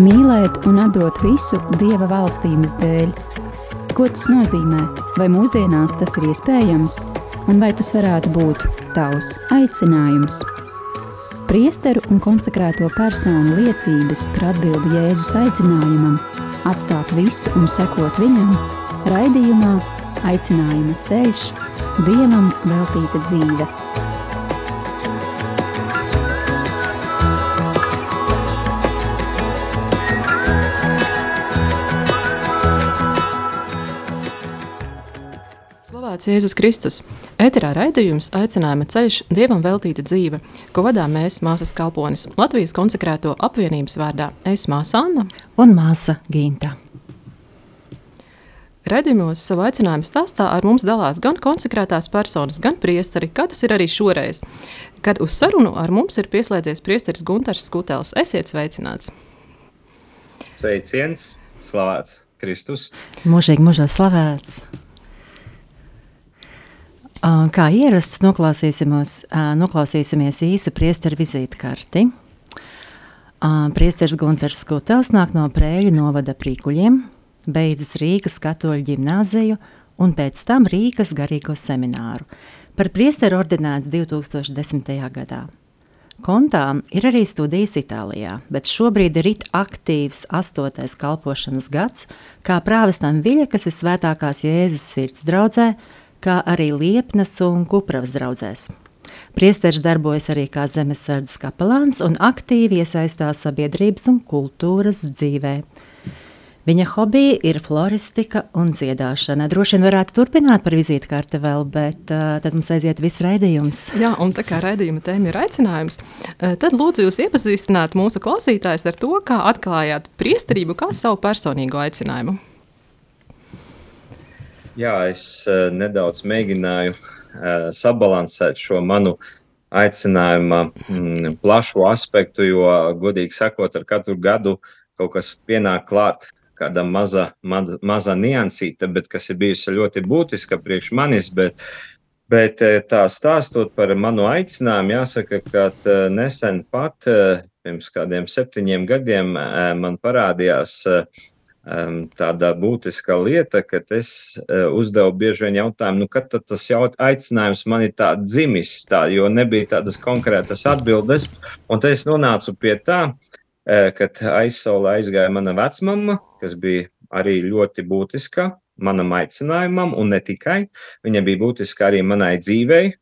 mīlēt un atdot visu Dieva valstības dēļ. Ko tas nozīmē? Vai mūsdienās tas ir iespējams, un vai tas varētu būt tavs aicinājums? Priesteru un konsekrēto personu liecības par atbildi Jēzus aicinājumam, atstāt visu un sekot viņam, raidījumā Aicinājuma ceļš, Dievam veltīta dzīve. Slavēts Jēzus Kristus! Eterā raidījums aicinājuma ceļš Dievam veltīta dzīve, ko vadā mēs, māsas kalponis, Latvijas konsekrēto apvienības vārdā. Es māsa Anna un māsa Ginta. Redījumos savu aicinājumu stāstā ar mums dalās gan konsekrētās personas, gan priesteri, kā tas ir arī šoreiz, kad uz sarunu ar mums ir pieslēdzies priesteris Guntars Skutels. Esiet sveicināts! Sveiciens, slavēts Kristus! Mūžīgi mūžā slavēts! Kā ierasts, noklausīsimies īsu priesteru vizītkarti. Priesteris Gunters Skutels nāk no Prēļu novada prīkuļiem, beidzis Rīgas katoļu ģimnāziju un pēc tam Rīgas garīgo semināru. Par priesteru ordinēts 2010. gadā. Kontā ir arī studijas Itālijā, bet šobrīd ir it aktīvs astotais kalpošanas gads, kā prāvestam Viļa, kas ir svētākās Jēzus sirds draudzē, kā arī Liepnas un Kupravas draudzēs. Priesteris darbojas arī kā zemesardzes kapelāns un aktīvi iesaistās sabiedrības un kultūras dzīvē. Viņa hobija ir floristika un dziedāšana. Droši vien varētu turpināt par vizītkārti vēl, bet uh, tad mums aiziet viss raidījums. Jā, un tā kā raidījuma tēma ir aicinājums, tad lūdzu jūs iepazīstināt mūsu klausītājus ar to, kā atklājāt priesterību kā savu personīgo aicinājumu. Jā, es uh, nedaudz mēģināju uh, sabalansēt šo manu aicinājuma mm, plašu aspektu, jo, godīgi sakot, ar katru gadu kaut kas pienāk klāt kāda maza, maza, maza niansīta, bet kas ir bijusi ļoti būtiska priekš manis. Bet, bet eh, tā stāstot par manu aicinājumu, jāsaka, ka eh, nesen pat eh, pirms kādiem septiņiem gadiem man parādījās tāda būtiska lieta, ka es uzdevu bieži vien jautājumu, nu, kad tas jaut, aicinājums man ir tā dzimis, tā, jo nebija tādas konkrētas atbildes, un te es nonācu pie tā, kad aizsaulē aizgāja mana vecmama, kas bija arī ļoti būtiska manam aicinājumam, un ne tikai. Viņa bija būtiska arī manai dzīvei.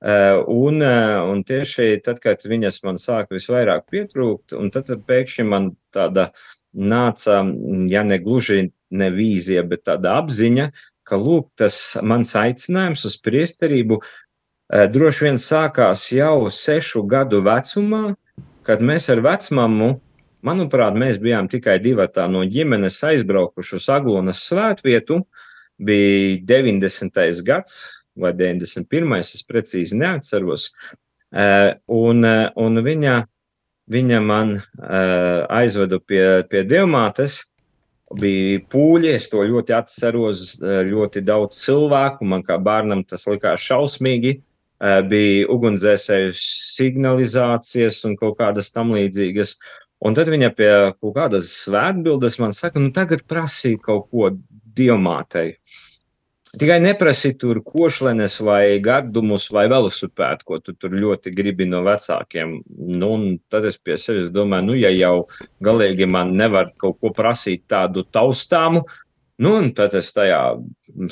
Un, un tieši tad, kad viņas man sāka visvairāk pietrūkt, un tad, tad pēkšņi man tāda nāca, ja ne gluži ne vīzija, bet tāda apziņa, ka lūk, tas mans aicinājums uz priesterību droši vien sākās jau sešu gadu vecumā, kad mēs ar vecmāmu, manuprāt, mēs bijām tikai divi no ģimenes aizbraukuši uz Aglonas svētvietu. Bija 90. gads vai 91. es precīzi neatceros. Un, un viņa, viņa man aizveda pie, pie dievmātes. Bija pūļi, es to ļoti atceros, ļoti daudz cilvēku. Man kā bērnam tas likās šausmīgi. Eh, bija ugunsdzēsēju signalizācijas un kaut kādas tam līdzīgas. Un tad viņa pie kaut kādas svētbildes man saka, nu tagad prasīja kaut ko diamātei. Tikai neprasīt tur košlenes vai gardumus vai velosipēdu, ko tu tur ļoti gribi no vecākiem. Nu, tad es pie sevis domāju, nu, ja jau galīgi man nevar kaut ko prasīt tādu taustāmu, Nu, tad es tajā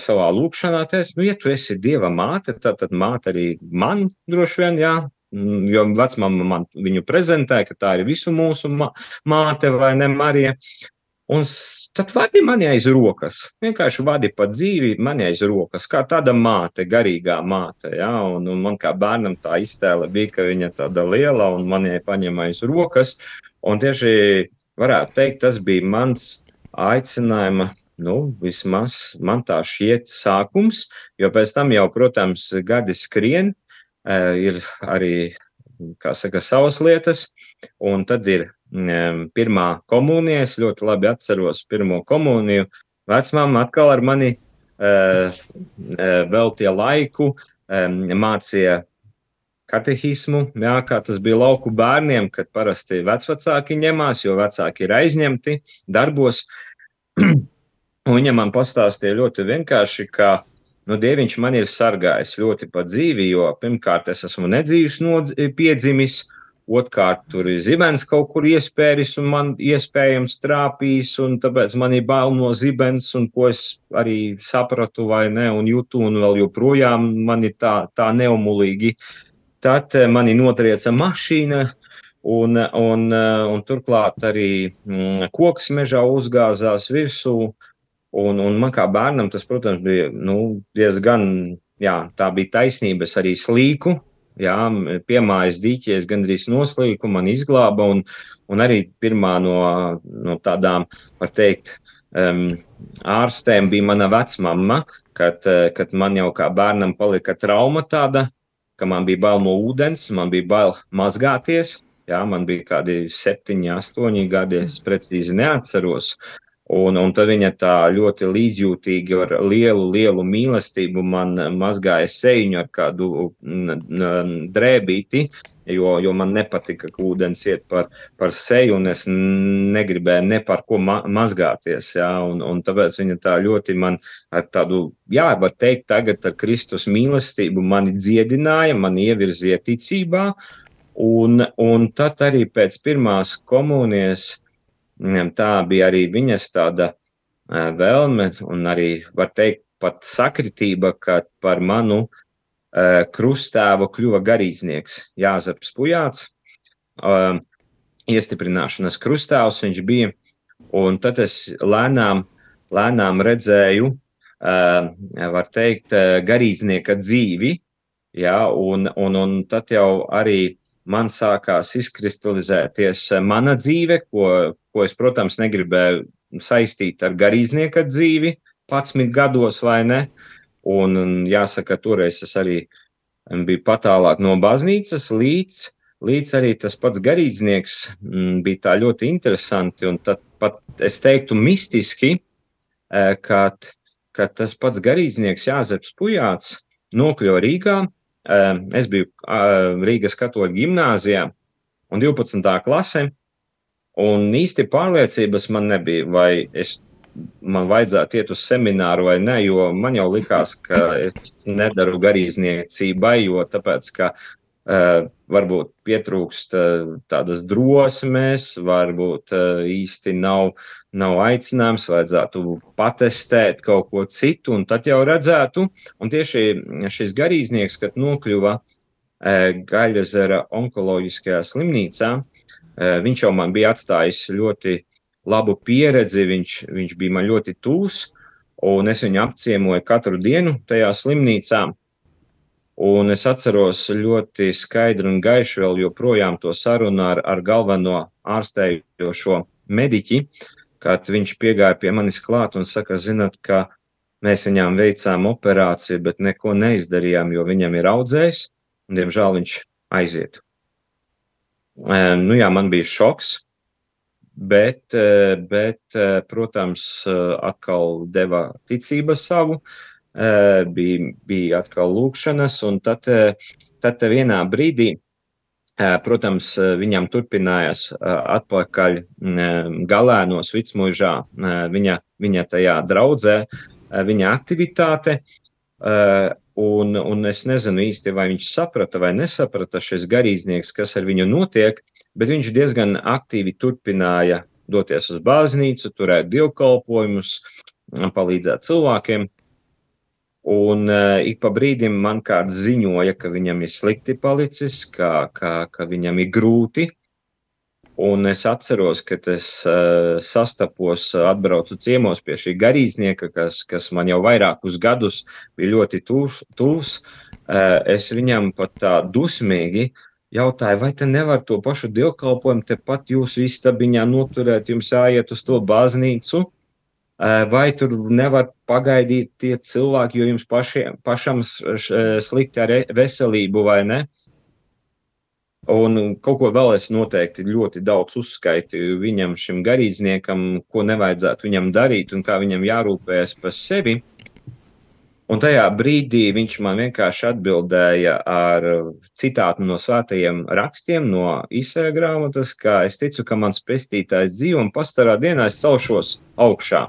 savā lūkšanā teicu, nu, ja tu esi dieva māte, tad, tad māte arī man droši vien, jā, jo vecmāma man viņu prezentēja, ka tā ir visu mūsu māte vai ne Marija. Un tad vadi mani aiz rokas, vienkārši vadi pa dzīvi, mani aiz rokas, kā tāda māte, garīgā māte. Ja? Un, un man kā bērnam tā iztēle bija, ka viņa tāda liela un man viņai paņem aiz rokas. Un tieši varētu teikt, tas bija mans aicinājuma nu, vismaz man tā šķiet sākums, jo pēc tam jau, protams, gadi skrien, ir arī, saka, savas lietas, un tad ir pirmā komunija, es ļoti labi atceros pirmo komuniju, vecmāma atkal ar mani veltīja laiku, mācīja katehismu, jā, kā tas bija lauku bērniem, kad parasti vecvecāki ņemās, jo vecāki ir aizņemti darbos. Viņa man pastāstīja ļoti vienkārši, ka nu, Dieviņš man ir sargājis ļoti pa dzīvi, jo pirmkārt es esmu nedzīvs piedzimis, Otrkārt, tur ir zibens kaut kur iespēris un man iespējams trāpījis, un tāpēc man ir bail no zibens, un ko es arī sapratu vai ne, un jūtu, un vēl joprojām man ir tā, tā neumulīgi. Tad eh, mani notrieca mašīna, un, un, eh, un turklāt arī mm, koks mežā uzgāzās virsū, un, un man kā bērnam tas, protams, bija nu, diezgan, jā, tā bija taisnība, es arī slīku, jā, piemājas dīķies gandrīz noslīku, man izglāba, un, un arī pirmā no, no tādām, var teikt, um, ārstēm bija mana vecmama, kad, eh, kad man jau kā bērnam palika trauma tāda, ka man bija bail no ūdens, man bija bail mazgāties, jā, man bija kādi septiņi, astoņi gadi, es precīzi neatceros, Un, un tad viņa tā ļoti līdzjūtīgi ar lielu, lielu mīlestību man mazgāja seju ar kādu drēbīti, jo, jo man nepatika, ka ūdens iet par, par seju, un es negribēju ne par ko ma mazgāties. Jā, un, un tāpēc viņa tā ļoti man ar tādu, jā, var teikt, tagad ar Kristus mīlestību mani dziedināja, mani ievirzīja ticībā, un, un tad arī pēc pirmās komunijas Tā bija arī viņas tāda vēlme, un arī var teikt, pat sakritība, ka par manu krustāvu kļuva garīdznieks Jāzeps Pujāts. Iestiprināšanas krustāvs viņš bija, un tad es lēnām, lēnām redzēju, var teikt, garīdznieka dzīvi, ja, un, un, un tad jau arī man sākās izkristalizēties mana dzīve, ko, ko es, protams, negribēju saistīt ar garīdznieka dzīvi, 11 gados vai ne. Un, un jāsaka, toreiz es arī biju patālāk no baznīcas līdz, līdz arī tas pats garīdznieks m, mm, bija tā ļoti interesanti un tad pat es teiktu mistiski, eh, kad, kad tas pats garīdznieks Jāzeps Pujāts nokļuva Rīgā, es biju Rīgas katoļu gimnāzijā un 12. klasē, un īsti pārliecības man nebija, vai es, man vajadzētu iet uz semināru vai nē, jo man jau likās, ka es nedaru garīdzniecībai, jo tāpēc, ka varbūt pietrūkst uh, tādas drosmes, varbūt uh, īsti nav, nav aicinājums, vajadzētu patestēt kaut ko citu, un tad jau redzētu. Un tieši šis garīdznieks, kad nokļuva Gaļazera onkoloģiskajā slimnīcā, viņš jau man bija atstājis ļoti labu pieredzi, viņš, viņš bija man ļoti tūs, un es viņu apciemoju katru dienu tajā slimnīcā. Un es atceros ļoti skaidri un gaiši vēl joprojām to sarunu ar, ar galveno ārstējošo mediķi, kad viņš piegāja pie manis klāt un saka, zinat, ka mēs viņām veicām operāciju, bet neko neizdarījām, jo viņam ir audzējs, un diemžēl viņš aiziet. Nu jā, man bija šoks, bet, bet protams, atkal deva ticību savu, bija, bija atkal lūkšanas, un tad, tad vienā brīdī, protams, viņam turpinājās atpakaļ galēnos vicmužā viņa, viņa tajā draudzē, viņa aktivitāte, un, un es nezinu īsti, vai viņš saprata vai nesaprata šis garīdznieks, kas ar viņu notiek, bet viņš diezgan aktīvi turpināja doties uz baznīcu, turēt dievkalpojumus, palīdzēt cilvēkiem. Un uh, ik pa brīdim man kāds ziņoja, ka viņam ir slikti palicis, ka, ka, ka viņam ir grūti. Un es atceros, ka es uh, sastapos, atbraucu ciemos pie šī garīdznieka, kas, kas man jau vairākus gadus bija ļoti tūs. Uh, es viņam pat tā dusmīgi jautāju, vai te nevar to pašu dievkalpojumu tepat jūsu istabiņā noturēt, jums jāiet uz to baznīcu. Vai tur nevar pagaidīt tie cilvēki, jo jums pašiem, pašam slikti ar veselību vai ne? Un kaut ko vēl es noteikti ļoti daudz uzskaitīju viņam, šim garīdzniekam, ko nevajadzētu viņam darīt un kā viņam jārūpējas par sevi. Un tajā brīdī viņš man vienkārši atbildēja ar citātu no svētajiem rakstiem, no izsēja grāmatas, ka es ticu, ka mans pestītājs dzīvo un pastarā dienā es celšos augšā.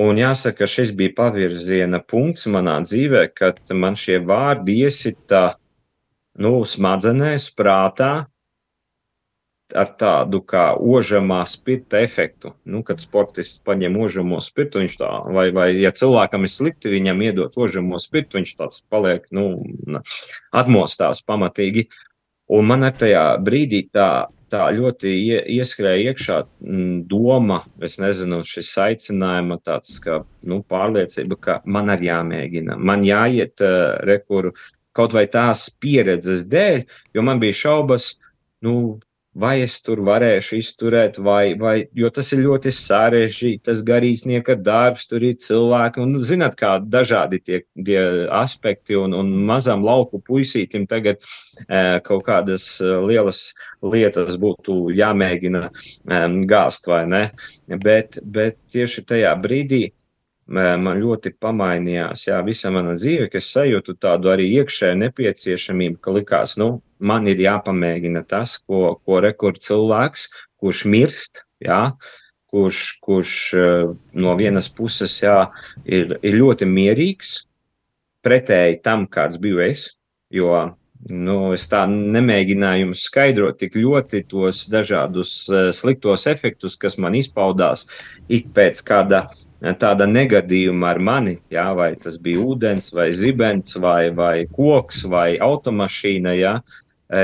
Un jāsaka, šis bija pavirziena punkts manā dzīvē, kad man šie vārdi iesita nu, smadzenēs, prātā, ar tādu kā ožamā spirta efektu. Nu, kad sportists paņem ožamo spirtu, viņš tā, vai, vai ja cilvēkam ir slikti, viņam iedot ožamo spirtu, viņš tāds paliek, nu, atmostās pamatīgi. Un man ar tajā brīdī tā, tā ļoti ieskrēja iekšā doma, es nezinu, šis aicinājuma tāds, ka, nu, pārliecība, ka man arī jāmēģina, man jāiet uh, rekuru kaut vai tās pieredzes dēļ, jo man bija šaubas, nu, vai es tur varēšu izturēt, vai, vai jo tas ir ļoti sarežģīti, tas garīdznieka darbs, tur ir cilvēki, un zināt, kā dažādi tie, tie aspekti, un, un mazam lauku puisītim tagad e, kaut kādas e, lielas lietas būtu jāmēģina e, gāzt, vai ne? Bet, bet tieši tajā brīdī man ļoti pamainījās, jā, visa mana dzīve, ka es sajūtu tādu arī iekšēju nepieciešamību, ka likās, nu, man ir jāpamēģina tas, ko, ko rekur cilvēks, kurš mirst, jā, kurš, kurš no vienas puses, jā, ir, ir ļoti mierīgs, pretēji tam, kāds biju es, jo Nu, es tā nemēģināju jums skaidrot tik ļoti tos dažādus sliktos efektus, kas man izpaudās ik pēc kāda uh, tāda negadījuma ar mani, jā, vai tas bija ūdens, vai zibens, vai, vai koks, vai automašīna, jā,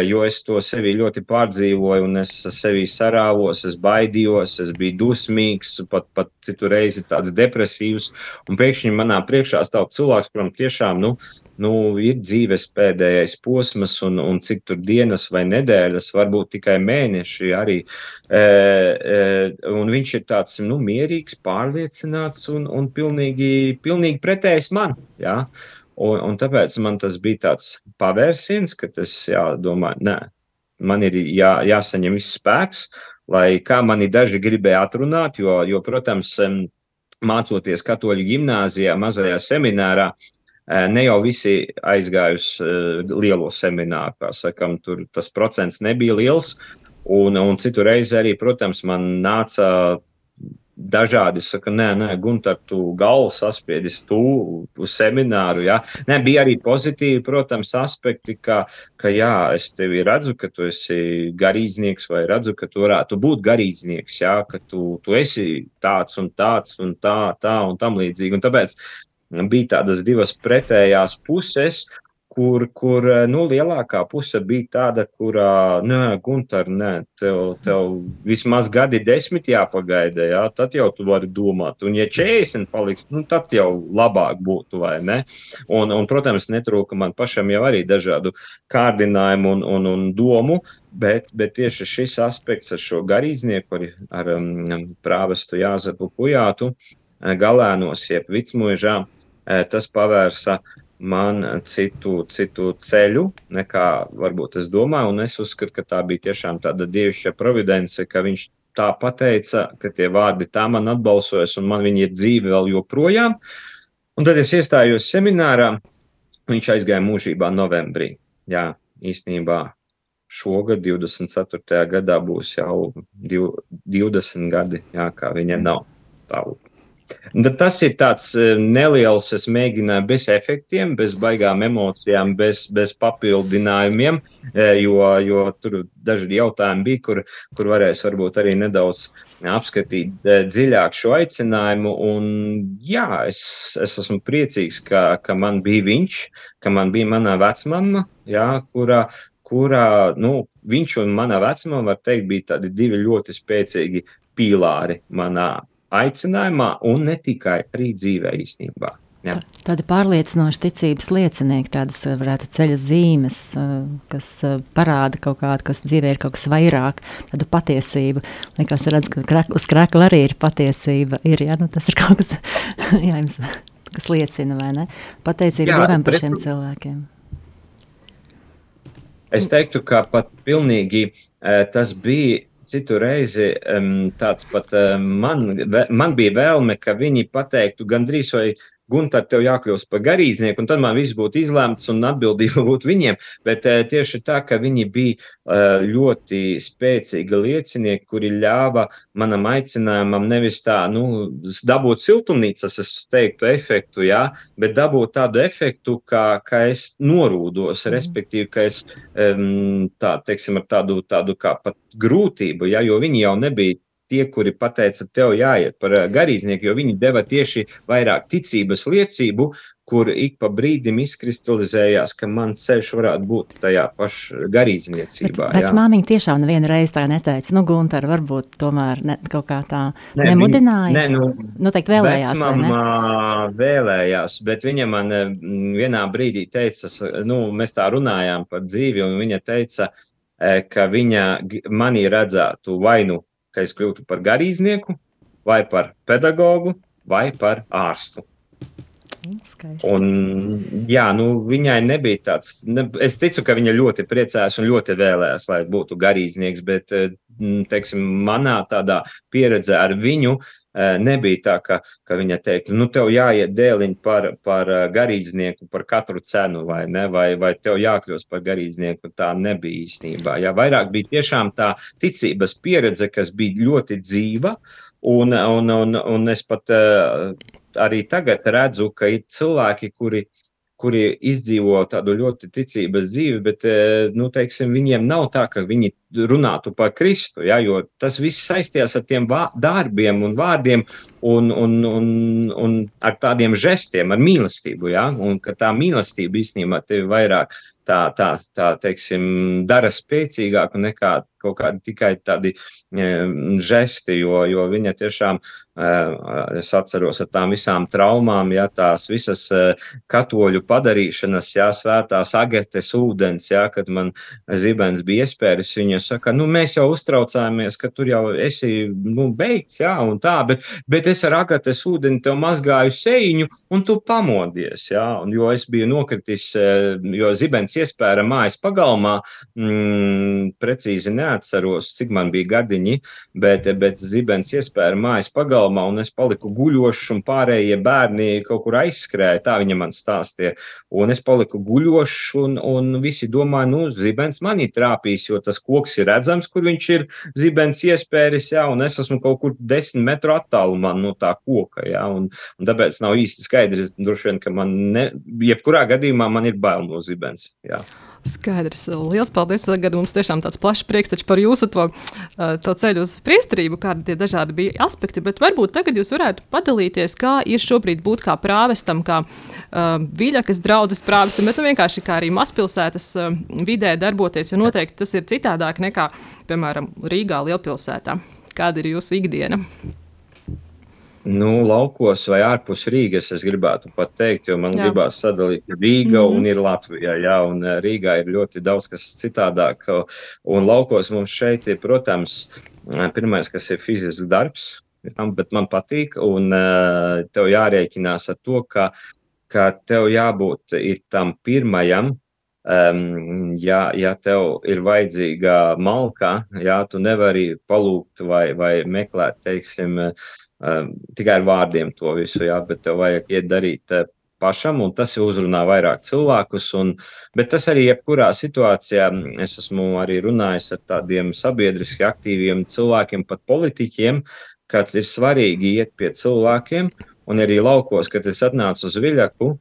jo es to sevi ļoti pārdzīvoju, un es sevi sarāvos, es baidījos, es biju dusmīgs, pat, pat citu reizi tāds depresīvs, un pēkšņi manā priekšā stāv cilvēks, kuram tiešām, nu, nu, ir dzīves pēdējais posms, un, un cik tur dienas vai nedēļas, varbūt tikai mēneši arī. E, e, viņš ir tāds nu, mierīgs, pārliecināts un, un pilnīgi, pilnīgi pretējs man. Ja? Un, un tāpēc man tas bija tāds pavērsiens, ka tas jādomā, nē, man ir jā, jāsaņem viss spēks, lai kā mani daži gribēja atrunāt, jo, jo protams, mācoties katoļu gimnāzijā, mazajā seminārā, uh, Ne jau visi aizgājuši lielo semināru, kā sakam, tur tas procents nebija liels. Un, un citu reizi arī, protams, man nāca dažādi saka, nē, nē, Gunter, tu galvu saspiedis, tu uz semināru. Jā. Nē, bija arī pozitīvi, protams, aspekti, ka, ka jā, es tevi redzu, ka tu esi garīdznieks vai redzu, ka tu varētu būt garīdznieks, jā, ka tu, tu esi tāds un tāds un tā, tā un tam līdzīgi. Un tāpēc bija tādas divas pretējās puses, kur, kur nu, lielākā puse bija tāda, kurā, nē, Gunter, nē, tev, tev vismaz gadi desmit jāpagaida, jā, tad jau tu vari domāt. Un, ja 40 paliks, nu, tad jau labāk būtu, vai ne? Un, un protams, netrūka man pašam jau arī dažādu kārdinājumu un, un, un domu, bet, bet tieši šis aspekts ar šo garīdznieku, ar, ar um, prāvestu Jāzepu Pujātu, galēnos, jeb vicmuižā, tas pavērsa man citu, citu ceļu, nekā varbūt es domāju, un es uzskatu, ka tā bija tiešām tāda dievišķa providence, ka viņš tā pateica, ka tie vārdi tā man atbalsojas, un man viņi ir dzīvi vēl joprojām. Un tad es iestājos seminārā, viņš aizgāja mūžībā novembrī. Jā, īstenībā šogad, 24. gadā, būs jau 20 gadi, jā, kā viņam nav tālu Bet tas ir tāds e, neliels, es mēģināju bez efektiem, bez baigām emocijām, bez, bez papildinājumiem, e, jo, jo tur daži jautājumi bija, kur, kur varēs varbūt arī nedaudz apskatīt e, dziļāk šo aicinājumu. Un, jā, es, es esmu priecīgs, ka, ka man bija viņš, ka man bija mana vecmama, jā, kurā, kurā nu, viņš un mana vecmama, var teikt, bija tādi divi ļoti spēcīgi pīlāri manā aicinājumā un ne tikai arī dzīvē īstenībā. Jā. Tāda pārliecinoša ticības liecinieki, tādas eh, varētu ceļa zīmes, eh, kas eh, parāda kaut kādu, kas dzīvē ir kaut kas vairāk, tādu patiesību. Likās, redz, ka krak, uz krakla arī ir patiesība. Ir, ja? nu, tas ir kaut kas, jā, jums, kas liecina, vai ne? Pateicība jā, Dievam par šiem cilvēkiem. Es teiktu, ka pat pilnīgi tas bija citu reizi um, tāds pat um, man, man bija vēlme, ka viņi pateiktu gandrīz vai Gunter, tev jākļūst par garīdznieku, un tad man viss būtu izlēmts un atbildība būtu viņiem. Bet tieši tā, ka viņi bija ļoti spēcīgi liecinieki, kuri ļāva manam aicinājumam nevis tā, nu, dabūt siltumnīcas, es teiktu, efektu, jā, bet dabūt tādu efektu, kā, kā es norūdos, mm. respektīvi, ka es tā, teiksim, ar tādu, tādu kā pat grūtību, jā, jo viņi jau nebija tie, kuri pateica, tev jāiet par garīdznieku, jo viņi deva tieši vairāk ticības liecību, kur ik pa brīdim izkristalizējās, ka man ceļš varētu būt tajā pašā garīdzniecībā. Bet māmiņa tiešām nevienu reizi tā neteica, nu, Gunter, varbūt tomēr ne, kaut kā tā ne, nemudināja. Ne, nu, Noteikti vēlējās. Vecmamā vēlējās, bet viņa man vienā brīdī teica, nu, mēs tā runājām par dzīvi, un viņa teica, ka viņa manī redzētu vai nu ka es kļūtu par garīdznieku, vai par pedagogu, vai par ārstu. Skaisti. Un, jā, nu, viņai nebija tāds. Ne, es ticu, ka viņa ļoti priecājās un ļoti vēlējās, lai būtu garīdznieks, bet, eh, teiksim, manā tādā pieredzē ar viņu nebija tā, ka, ka viņa teikt, nu, tev jāiet dēliņ par, par garīdznieku par katru cenu, vai, ne, vai, vai tev jākļūst par garīdznieku. Tā nebija īstenībā. Jā, vairāk bija tiešām tā ticības pieredze, kas bija ļoti dzīva. Un, un, un, un es pat arī tagad redzu, ka ir cilvēki, kuri uh, kuri izdzīvo tādu ļoti ticības dzīvi, bet nu, teiksim, viņiem nav tā, ka viņi runātu par Kristu, ja, jo tas viss saistījās ar tiem darbiem un vārdiem un, un, un, un ar tādiem žestiem, ar mīlestību. Ja, un ka tā mīlestība īstenībā tevi vairāk tā, tā, tā teiksim, dara spēcīgāku nekā kaut kādi tikai tādi žesti, jo, jo viņa tiešām, es atceros ar tām visām traumām, ja tās visas katoļu padarīšanas, jā, svētās agetes ūdens, jā, kad man zibens bija iespējas, viņa saka, nu, mēs jau uztraucāmies, ka tur jau esi, nu, beigts, jā, un tā, bet, bet es ar agetes ūdeni tev mazgāju seiņu, un tu pamodies, jā, un jo es biju nokritis, jo zibens iespēja mājas pagalmā, mm, precīzi neatceros, cik man bija gadiņi, bet, bet zibens iespēja mājas pagalmā, un es paliku guļošs, un pārējie bērni kaut kur aizskrēja, tā viņa man stāstīja. Un es paliku guļošs, un, un visi domāja, nu, zibens manī trāpīs, jo tas koks ir redzams, kur viņš ir zibens iespējas, jā, un es esmu kaut kur desmit metru attālumā no tā koka, jā, un, un tāpēc nav īsti skaidrs, droši vien, ka man, ne, jebkurā gadījumā man ir bail no zibens. Jā. Skaidrs. Lielas paldies. Tagad mums tiešām tāds plašs prieks par jūsu to, to ceļu uz priesterību, kādi tie dažādi bija aspekti. Bet varbūt tagad jūs varētu padalīties, kā ir šobrīd būt kā prāvestam, kā uh, viļakas draudzes prāvestam, bet nu, vienkārši kā arī mazpilsētas uh, vidē darboties, jo noteikti tas ir citādāk nekā, piemēram, Rīgā lielpilsētā. Kāda ir jūsu ikdiena? Nu, laukos vai ārpus Rīgas, es gribētu pat teikt, jo man jā. gribās sadalīt Rīga mm -hmm. un ir Latvija. Jā, un eh, Rīgā ir ļoti daudz kas citādāk. Un laukos mums šeit ir, protams, eh, pirmais, kas ir fizisks darbs, bet man patīk, un eh, tev jārēķinās ar to, ka, ka tev jābūt tam pirmajam, Um, ja, ja tev ir vajadzīga malka, jā, tu nevari palūgt vai, vai meklēt, teiksim, um, tikai ar vārdiem to visu, jā, bet tev vajag iet darīt uh, pašam, un tas uzrunā vairāk cilvēkus. Un, bet tas arī jebkurā situācijā, es esmu arī runājis ar tādiem sabiedriski aktīviem cilvēkiem, pat politiķiem, kad ir svarīgi iet pie cilvēkiem, un arī laukos, kad es atnācu uz Viļaku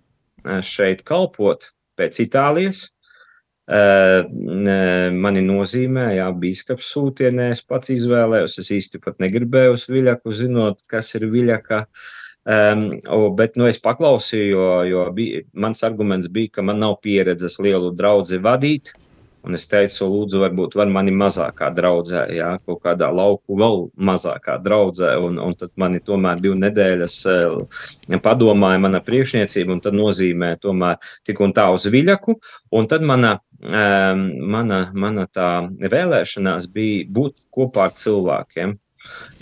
šeit kalpot pēc Itālijas, mani nozīmē, jā, bīskaps sūtienē, es pats izvēlējos, es īsti pat negribēju uz viļaku zinot, kas ir viļaka. Um, bet nu, es paklausīju, jo, jo bija, mans arguments bija, ka man nav pieredzes lielu draugu vadīt. Un es teicu, lūdzu, varbūt var mani mazākā draudzē, jā, kaut kādā lauku vēl mazākā draudzē. Un, un tad mani tomēr divu nedēļas eh, padomāja mana priekšniecība, un tad nozīmē tomēr tik un tā uz viļaku. Un tad mana, eh, mana, mana tā vēlēšanās bija būt kopā ar cilvēkiem,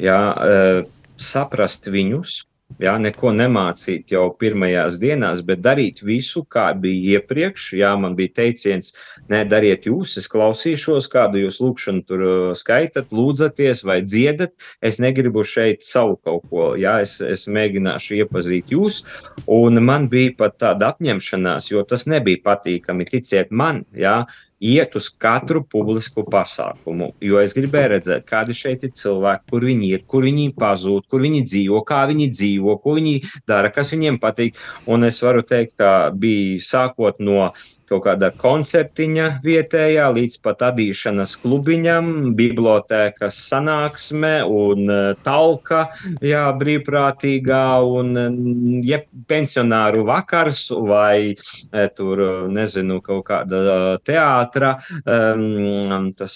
jā, eh, saprast viņus, Jā, neko nemācīt jau pirmajās dienās, bet darīt visu, kā bija iepriekš. Jā, man bija teiciens, nē, dariet jūs, es klausīšos, kādu jūs lūkšanu tur uh, skaitat, lūdzaties vai dziedat. Es negribu šeit savu kaut ko, jā, es, es mēģināšu iepazīt jūs. Un man bija pat tāda apņemšanās, jo tas nebija patīkami, ticiet man, jā, iet uz katru publisku pasākumu, jo es gribēju redzēt, kādi šeit ir cilvēki, kur viņi ir, kur viņi pazūd, kur viņi dzīvo, kā viņi dzīvo, ko viņi dara, kas viņiem patīk. Un es varu teikt, ka bija sākot no kaut kāda koncertiņa vietējā, līdz pat adīšanas klubiņam, bibliotēkas sanāksme un e, talka, jā, brīvprātīgā un ja pensionāru vakars vai e, tur, nezinu, kaut kāda teātra, tas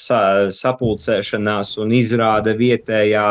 sapulcēšanās un izrāde vietējā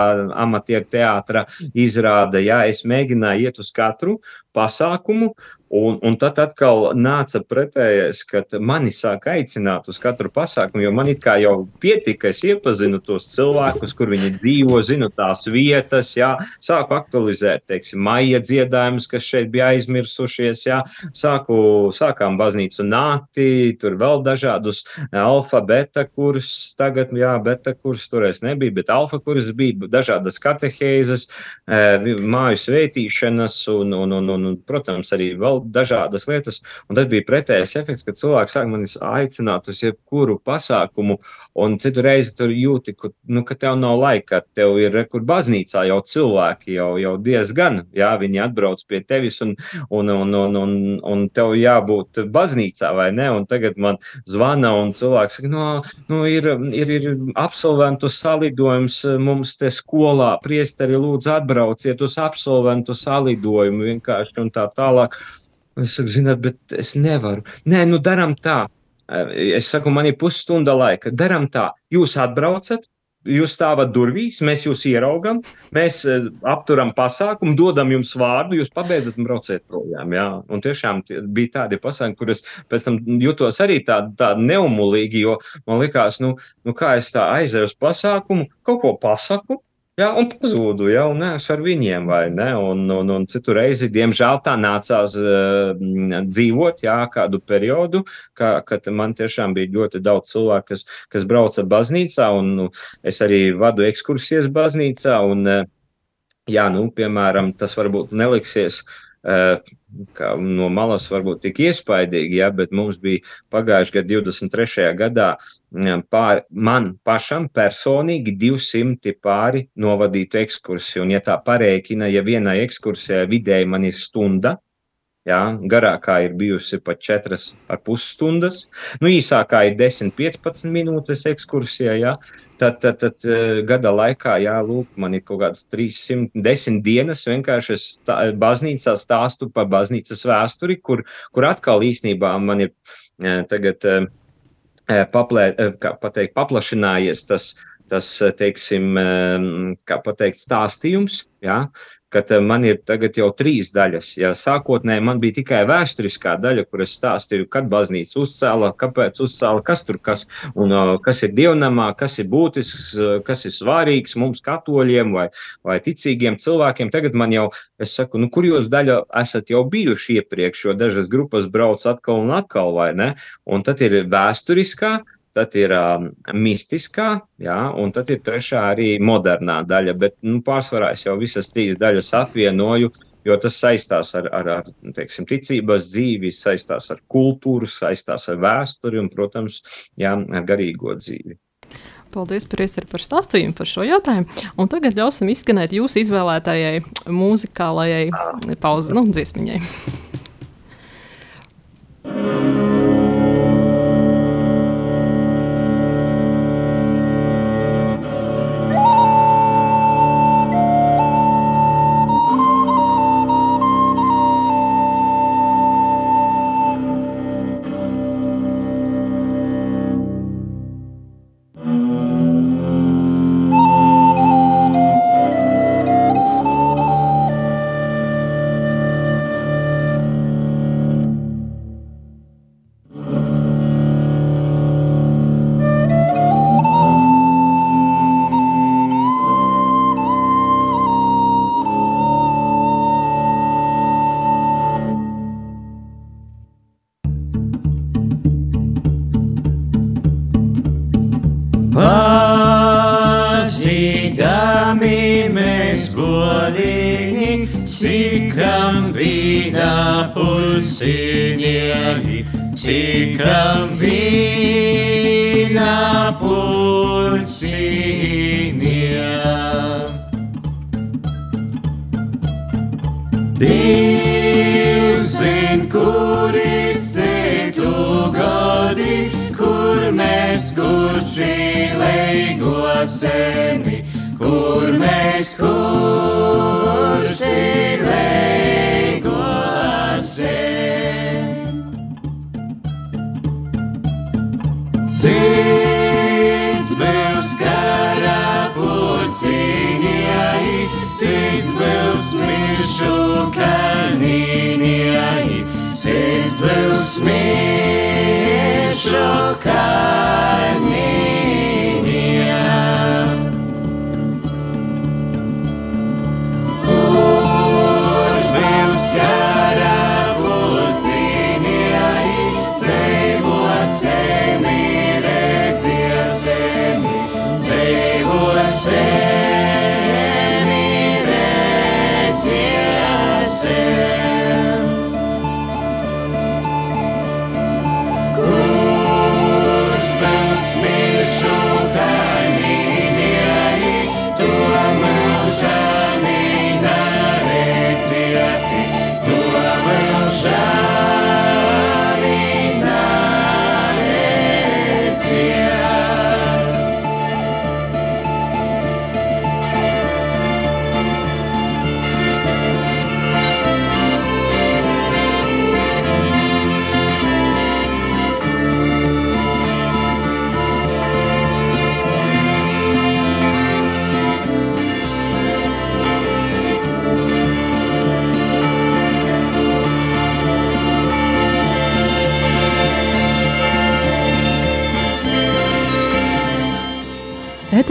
amatieru teātra izrāde, jā, es mēģināju iet uz katru pasākumu Un, un tad atkal nāca pretējais, kad mani sāk aicināt uz katru pasākumu, jo man jau pietika, es iepazinu tos cilvēkus, kur viņi dzīvo, zinu tās vietas, jā, sāku aktualizēt, teiksim, maija dziedājumus, kas šeit bija aizmirsušies, jā, sāku, sākām baznīcu nākti, tur vēl dažādus alfa, beta kurs, tagad, jā, beta kurs toreiz nebija, bet alfa kurs bija, dažādas katehēzes, eh, māju svētīšanas un, un, un, un, un protams, arī vēl vēl dažādas lietas. Un tad bija pretējais efekts, kad cilvēks sāk manis aicināt uz jebkuru pasākumu, un citu reizi tur jūti, ka, nu, ka tev nav laika, tev ir kur baznīcā jau cilvēki, jau, jau diezgan, jā, viņi atbrauc pie tevis, un, un, un, un, un, un tev jābūt baznīcā, vai ne? Un tagad man zvana, un cilvēks saka, no, nu, ir, ir, ir absolventu salidojums mums te skolā, priesteri lūdzu atbrauciet uz absolventu salidojumu vienkārši un tā tālāk. Es saku, zināt, bet es nevaru. Nē, nu darām tā. Es saku, man ir pusstunda laika. Darām tā. Jūs atbraucat, jūs stāvat durvīs, mēs jūs ieraugam, mēs apturam pasākumu, dodam jums vārdu, jūs pabeidzat un brauciet projām. Jā. Un tiešām bija tādi pasākumi, kurus pēc tam jutos arī tādi tā neumulīgi, jo man likās, nu, nu kā es tā aizēju uz pasākumu, kaut ko pasaku, Jā, un pazūdu, ja, un neesmu ar viņiem, vai ne? Un, un, un citu reizi, diemžēl, tā nācās uh, dzīvot, jā, kādu periodu, ka, kad man tiešām bija ļoti daudz cilvēku, kas, kas brauca baznīcā, un nu, es arī vadu ekskursijas baznīcā, un, uh, jā, nu, piemēram, tas varbūt neliksies. Uh, no malas varbūt tik iespaidīgi, ja, bet mums bija pagājušajā gadā, 23. gadā, pār, man pašam personīgi 200 pāri novadītu ekskursiju. Un, ja tā parēķina, ja vienai ekskursijai vidēji man ir stunda, jā, garākā ir bijusi pat 4,5 stundas, nu īsākā ir 10-15 minūtes ekskursijā, jā, tad, tad, tad gada laikā, jā, lūk, man ir kaut kādas 310 dienas vienkārši stā, baznīcā stāstu par baznīcas vēsturi, kur, kur atkal īsnībā man ir tagad paplē, pateikt, paplašinājies tas, tas teiksim, pateikt, stāstījums, jā, kad eh, man ir tagad jau trīs daļas. Ja sākotnēji man bija tikai vēsturiskā daļa, kur es stāstīju, kad baznīca uzcēla, kāpēc uzcēla, kas tur kas, un uh, kas ir dievnamā, kas ir būtisks, uh, kas ir svarīgs mums katoļiem vai, vai ticīgiem cilvēkiem. Tagad man jau, es saku, nu, kur jūs daļa esat jau bijuši iepriekš, jo dažas grupas brauc atkal un atkal, vai ne? Un tad ir vēsturiskā, tad ir um, mistiskā, jā, un tad ir trešā arī modernā daļa. Bet nu, pārsvarā es jau visas trīs daļas apvienoju, jo tas saistās ar, ar, ar teiksim, ticības dzīvi, saistās ar kultūru, saistās ar vēsturi un, protams, jā, ar garīgo dzīvi. Paldies, Priesteri, par stāstījumu par šo jautājumu. Un tagad ļausim izskanēt jūsu izvēlētajai mūzikālajai pauzi, nu, dziesmiņai. Mazīdami pulsiņi. Dievs zin, kur izsētu gadi, kur mēs kurši leigosemi, kur mēs kurši leigosemi. oszukani ni ani, syn był smycz okarni.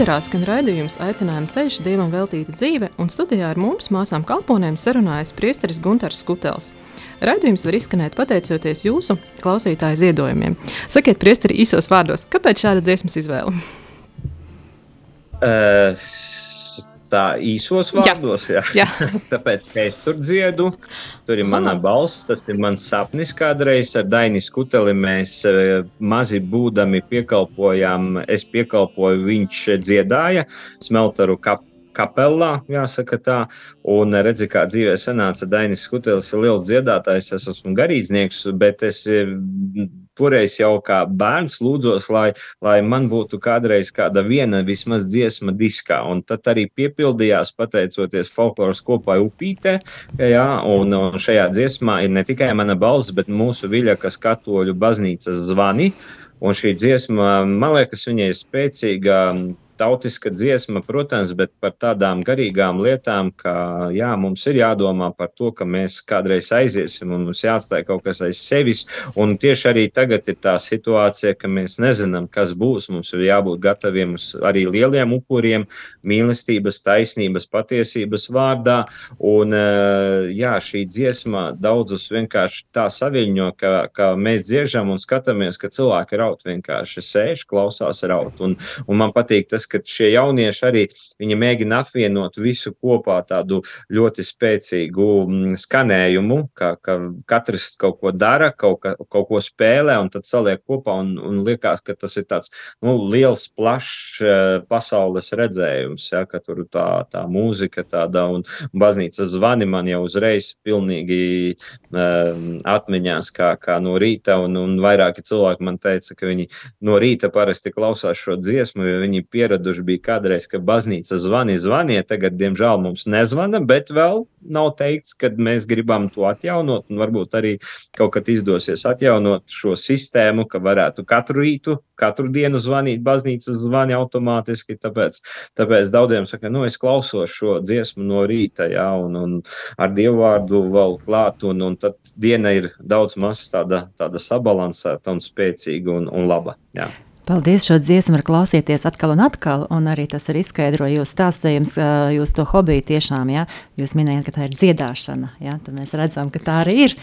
Eterā skan raidījums aicinājuma ceļš dievam veltīta dzīve, un studijā ar mums māsām kalponēm sarunājas priesteris Gunters Skutels. Raidījums var izskanēt pateicoties jūsu klausītāju ziedojumiem. Sakiet, priesteri, īsos vārdos, kāpēc šāda dziesmas izvēle? Uh, tā īsos vārdos, jā. Jā. Tāpēc, es tur dziedu, tur ir mana balss, tas ir mans sapnis kādreiz ar Daini Skuteli. Mēs eh, mazi būdami piekalpojām, es piekalpoju, viņš dziedāja Smeltaru kap, kapelā, jāsaka tā. Un redzi, kā dzīvē sanāca Dainis Skutelis ir liels dziedātājs, es esmu garīdznieks, bet es eh, toreiz jau kā bērns lūdzos, lai, lai man būtu kādreiz kāda viena vismaz dziesma diskā. Un tad arī piepildījās pateicoties folkloras kopai upītē. Jā, un, šajā dziesmā ir ne tikai mana balss, bet mūsu viļakas katoļu baznīcas zvani. Un šī dziesma, man liekas, viņai ir spēcīga tautiska dziesma, protams, bet par tādām garīgām lietām, ka jā, mums ir jādomā par to, ka mēs kādreiz aiziesim un mums jāatstāj kaut kas aiz sevis. Un tieši arī tagad ir tā situācija, ka mēs nezinām, kas būs. Mums ir jābūt gataviem uz arī lieliem upuriem, mīlestības, taisnības, patiesības vārdā. Un eh, jā, šī dziesma daudzus vienkārši tā saviņo, ka, ka mēs dziežam un skatāmies, ka cilvēki raut vienkārši sēž, klausās raut. Un, un man patīk tas, ka šie jaunieši arī mēģina apvienot visu kopā tādu ļoti spēcīgu mm, skanējumu, ka, ka katrs kaut ko dara, kaut, ka, kaut ko spēlē un tad saliek kopā un, un liekas, ka tas ir tāds nu, liels, plašs eh, pasaules redzējums, ja, ka tur tā, tā mūzika tāda un baznīcas zvani man jau uzreiz pilnīgi um, atmiņās, kā, kā no rīta, un, un vairāki cilvēki man teica, ka viņi no rīta parasti klausās šo dziesmu, jo viņi pieraduši bija kādreiz, ka baznīca zvani, zvanie, tagad, diemžēl, mums nezvana, bet vēl nav teikts, ka mēs gribam to atjaunot, un varbūt arī kaut kad izdosies atjaunot šo sistēmu, ka varētu katru rītu, katru dienu zvanīt baznīcas zvani automātiski, tāpēc, tāpēc daudziem saka, nu, es klausos šo dziesmu no rīta, jā, un, un ar dievvvārdu vēl klāt, un, un tad diena ir daudz maz tāda, tāda sabalansēta un spēcīga un, un laba, jā. Paldies! Šo dziesmu var klausīties atkal un atkal, un arī tas ir izskaidrojums jūsu stāstījums, jūs to hobiju tiešām, ja jūs minējāt, ka tā ir dziedāšana, ja tad mēs redzam, ka tā arī ir.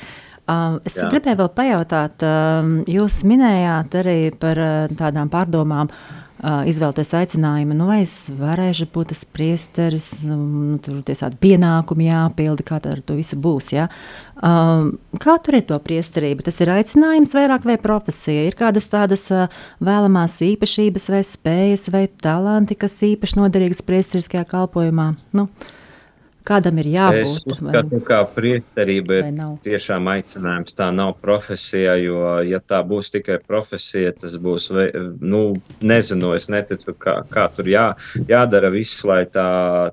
Um, es Jā. Gribēju vēl pajautāt, um, jūs minējāt arī par uh, tādām pārdomām, uh, izvēlēties aicinājumu, nu, vai es varēšu būt tas priesteris, nu, tur tie tādi pienākumi jāpilda, kā ar to visu būs. Ja? Um, kā tur ir to priesterību? Tas ir aicinājums vairāk vai profesija? Ir kādas tādas uh, vēlamās īpašības vai spējas vai talanti, kas īpaši noderīgas priesteriskajā kalpojumā? Nu, Kādam ir jābūt? Es uzskatu, ka priesterība ir tiešām aicinājums. Tā nav profesija, jo, ja tā būs tikai profesija, tas būs, nu, nezinu, es neticu, kā, kā tur jā, jādara viss, lai tā,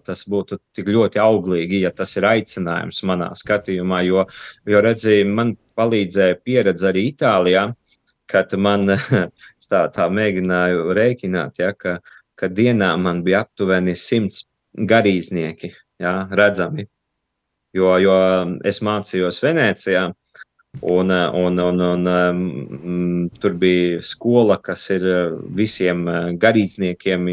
tas būtu tik ļoti auglīgi, ja tas ir aicinājums manā skatījumā, jo, jo redzēju, man palīdzēja pieredze arī Itālijā, kad man tā, tā mēģināju rēķināt, ja, ka, ka dienā man bija aptuveni simts garīdznieki jā, redzami. Jo, jo es mācījos Venecijā, un, un, un, un um, tur bija skola, kas ir visiem garīdzniekiem,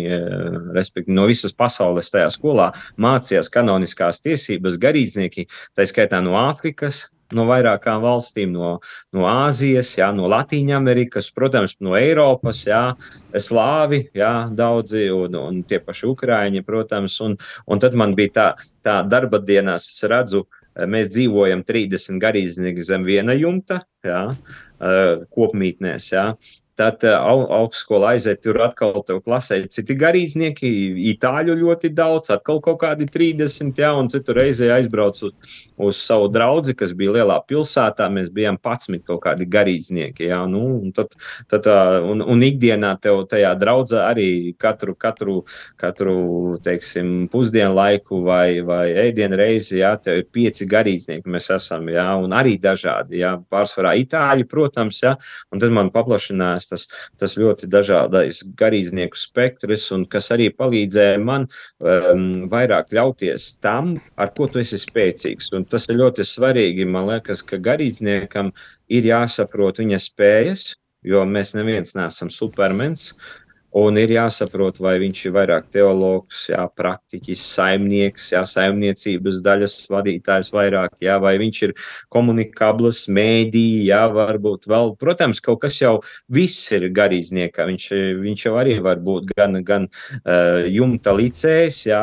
respektīvi no visas pasaules tajā skolā mācījās kanoniskās tiesības garīdznieki, tā skaitā no Āfrikas, no vairākām valstīm, no, no Āzijas, jā, no Latvijas, protams, no Eiropas, jā, Slāvi, jā, daudzi, un, un tie paši Ukrāņi, protams. Un, un tad man bija tā, tā darba dienās, es redzu, mēs dzīvojam 30 garīdznieki zem viena jumta, jā, kopmītnēs. Jā. Tad uh, augstskola aiziet, tur atkal tev klasē citi garīdznieki, itāļu ļoti daudz, atkal kaut kādi 30, jā, un citu reizi aizbrauc uz, uz savu draugu, kas bija lielā pilsētā. Mēs bijām 11 kaut kādi garīdznieki, jā, nu, un, tad, tad, un, un ikdienā tev tajā draudzē arī katru, katru, katru, teiksim, pusdienu laiku vai, vai ēdienu reizi, jā, tev ir pieci garīdznieki mēs esam, jā, un arī dažādi, jā, pārsvarā itāļi, protams, jā, un tad man paplašinās tas, tas ļoti dažādais garīdznieku spektrs, un kas arī palīdzēja man um, vairāk ļauties tam, ar ko tu esi spēcīgs. Un tas ir ļoti svarīgi. Man liekas, ka garīdzniekam ir jāsaprot viņa spējas, jo mēs neviens neesam supermens. Un ir jāsaprot, vai viņš ir vairāk teologs, jā, praktiķis, saimnieks, jā, saimniecības daļas vadītājs vairāk, jā, vai viņš ir komunikabls, mēdī, jā, varbūt vēl, protams, kaut kas jau viss ir garīdzniekā. Viņš, viņš jau arī var būt gan, gan uh, jumta licējs, jā,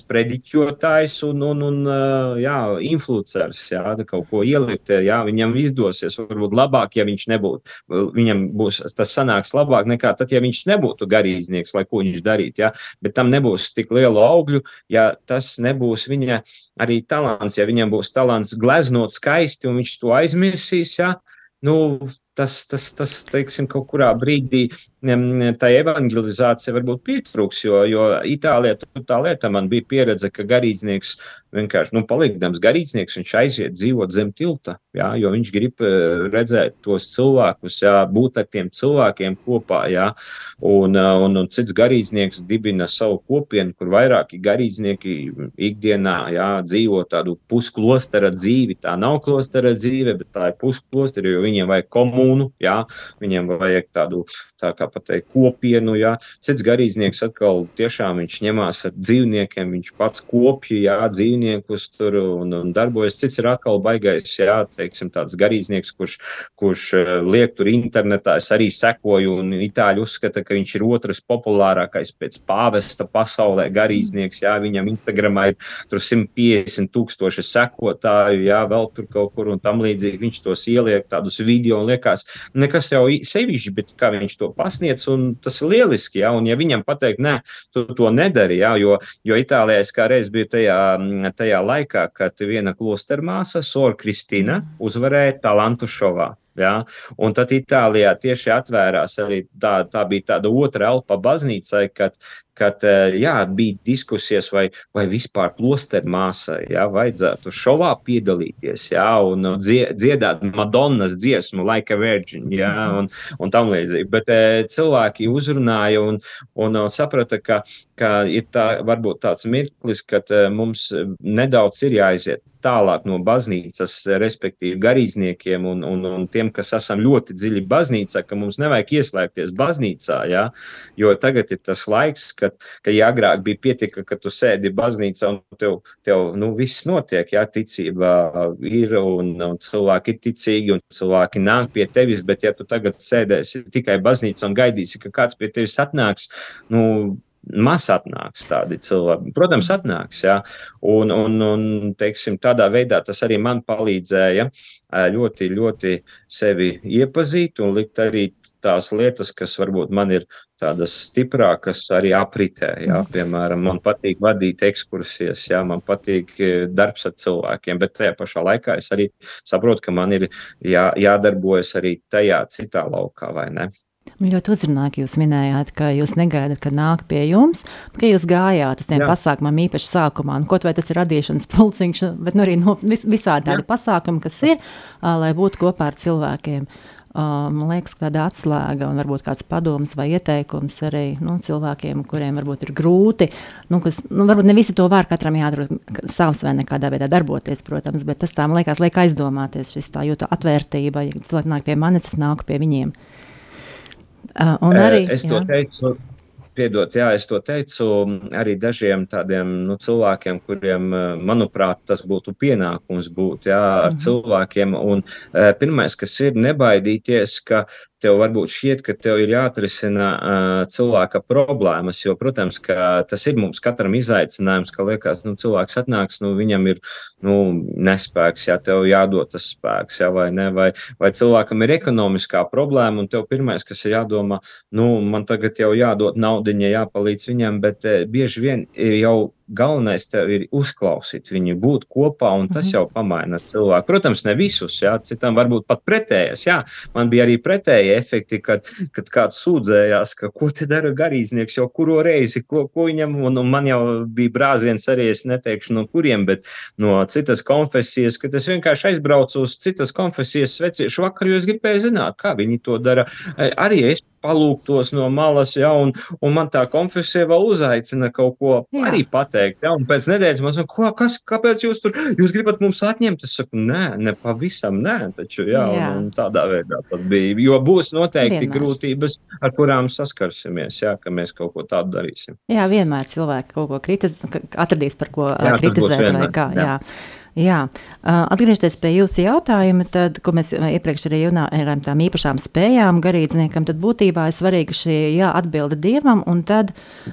sprediķotājs un, un, un uh, jā, influencers, jā, kaut ko ielikt, jā, viņam izdosies, varbūt labāk, ja viņš nebūtu, viņam būs, tas sanāks labāk nekā tad, ja viņš nebūtu nebūtu garīdznieks, lai ko viņš darītu. Ja? Bet tam nebūs tik lielu augļu, ja tas nebūs viņa arī talants. Ja viņam būs talants gleznot skaisti un viņš to aizmirsīs, ja? nu, tas, tas, tas teiksim, kaut kurā brīdī tā evangelizācija varbūt pietrūks, jo, jo Itālijā tā lieta man bija pieredze, ka garīdznieks vienkārši, nu, palikdams garīdznieks, viņš aiziet dzīvot zem tilta, jā, jo viņš grib eh, redzēt tos cilvēkus, jā, būt ar tiem cilvēkiem kopā, jā, un, eh, un, un cits garīdznieks dibina savu kopienu, kur vairāki garīdznieki ikdienā, jā, dzīvo tādu pusklostera dzīvi, tā nav klostera dzīve, bet tā ir pusklostera, jo viņiem vajag komūnu, jā, viņiem vajag tādu, tā kā pateikt, kopienu. Jā. Cits garīdznieks atkal tiešām viņš ņemās ar dzīvniekiem, viņš pats kopja jā, dzīvniekus tur un, un darbojas. Cits ir atkal baigais, jā, teiksim, tāds garīdznieks, kurš, kurš eh, liek tur internetā. Es arī sekoju, un itāļi uzskata, ka viņš ir otrs populārākais pēc pāvesta pasaulē garīdznieks. Jā, viņam Instagramā ir tur 150 tūkstoši sekotāju, jā, vēl tur kaut kur un tam līdzīgi. Viņš tos ieliek tādus video un liekas, nekas jau sevišķi, bet kā viņš to pasniedz un tas ir lieliski. Ja? Un, ja viņam pateikt, nē, tu to nedari, ja? jo, jo Itālijā es kādreiz biju tajā, tajā laikā, kad viena klostermāsa, Sora Kristīna, uzvarēja talantu šovā. Ja? Un tad Itālijā tieši atvērās arī tā, tā bija tāda otra elpa baznīcai, kad, kad eh, jā, bija diskusijas, vai, vai vispār klosteru māsai jā, vajadzētu šovā piedalīties jā, un dzie, dziedāt Madonnas dziesmu, like a virgin, jā, un, un tam līdzīgi. Bet eh, cilvēki uzrunāja un, un saprata, ka, ka ir tā, varbūt tāds mirklis, kad eh, mums nedaudz ir jāiziet tālāk no baznīcas, respektīvi garīdzniekiem un, un, un tiem, kas esam ļoti dziļi baznīcā, ka mums nevajag ieslēgties baznīcā, ja? jo tagad ir tas laiks, kad, ka ja agrāk bija pietika, ka tu sēdi baznīcā un tev, tev nu, viss notiek, ja ticība ir un, un cilvēki ir ticīgi un cilvēki nāk pie tevis, bet ja tu tagad sēdēsi tikai baznīcā un gaidīsi, ka kāds pie tevis atnāks, nu, Maz atnāks tādi cilvēki. Protams, atnāks. Jā. Un, un, un teiksim, tādā veidā tas arī man palīdzēja ļoti, ļoti sevi iepazīt un likt arī tās lietas, kas varbūt man ir tādas stiprākas, arī apritē. Jā. Piemēram, man patīk vadīt ekskursijas, jā, man patīk darbs ar cilvēkiem, bet tajā pašā laikā es arī saprotu, ka man ir jā, jādarbojas arī tajā citā laukā, vai ne? Man ļoti uzrunāja, ka jūs minējāt, ka jūs negaidat, kad nāk pie jums, ka jūs gājāt uz tiem Jā. pasākumiem īpaši sākumā. Nu, kaut vai tas ir radīšanas pulciņš, bet nu, arī no vis, visādi tādi Jā. pasākumi, kas ir, lai būtu kopā ar cilvēkiem. Man liekas, tāda atslēga un varbūt kāds padoms vai ieteikums arī nu, cilvēkiem, kuriem varbūt ir grūti. Nu, kas, nu, varbūt ne visi to var, katram jādara savs vai nekādā veidā darboties, protams, bet tas tā man liekas, liek aizdomāties, šis tā jūtu atvērtība. Ja cilvēki nāk pie manis, es nāku pie viņiem. Uh, Uh, arī, es to jā. teicu. Piedot, jā, es to teicu arī dažiem tādiem nu, cilvēkiem, kuriem, manuprāt, tas būtu pienākums būt jā, ar mm -hmm. cilvēkiem. Un, pirmais, kas ir nebaidīties, ka tev varbūt šķiet, ka tev ir jāatrisina uh, cilvēka problēmas, jo, protams, tas ir mums katram izaicinājums, ka liekas, nu, cilvēks atnāks, nu, viņam ir nu, nespēks, ja tev jādod tas spēks, ja, vai ne, vai, vai cilvēkam ir ekonomiskā problēma, un tev pirmais, kas ir jādomā, nu, man tagad jau jādod naudiņa, jāpalīdz viņam, bet eh, bieži vien jau galvenais tev ir uzklausīt viņu, būt kopā, un tas mhm. jau pamaina cilvēku. Protams, ne visus, jā, citam varbūt pat pretējas. Jā. Man bija arī pretēji efekti, kad, kad kāds sūdzējās, ka ko te dara garīdznieks jau kuro reizi, ko, ko viņam, un, un man jau bija brāziens arī, es neteikšu no kuriem, bet no citas konfesijas, kad es vienkārši aizbraucu uz citas konfesijas sveciešu vakaru, jo es gribēju zināt, kā viņi to dara. Arī es palūgtos no malas, ja, un, un man tā konfesija vēl uzaicina kaut ko jā. arī pateikt. Ja, un pēc nedēļas man saka, ko, kas, kāpēc jūs tur, jūs gribat mums atņemt? Es saku, nē, ne pavisam nē, taču, jā, jā. Un, un tādā veidā tad bija, jo būs noteikti vienmēr. grūtības, ar kurām saskarsimies, ja, ka mēs kaut ko tādu darīsim. Jā, vienmēr cilvēki kaut ko kritis, atradīs par ko jā, kritizēt vai kā, jā. jā. Jā, atgriežoties pie jūsu jautājuma, tad, ko mēs iepriekš arī runājām, tām īpašām spējām garīdzniekam, tad būtībā ir svarīgi šī jā, atbilde dievam, un tad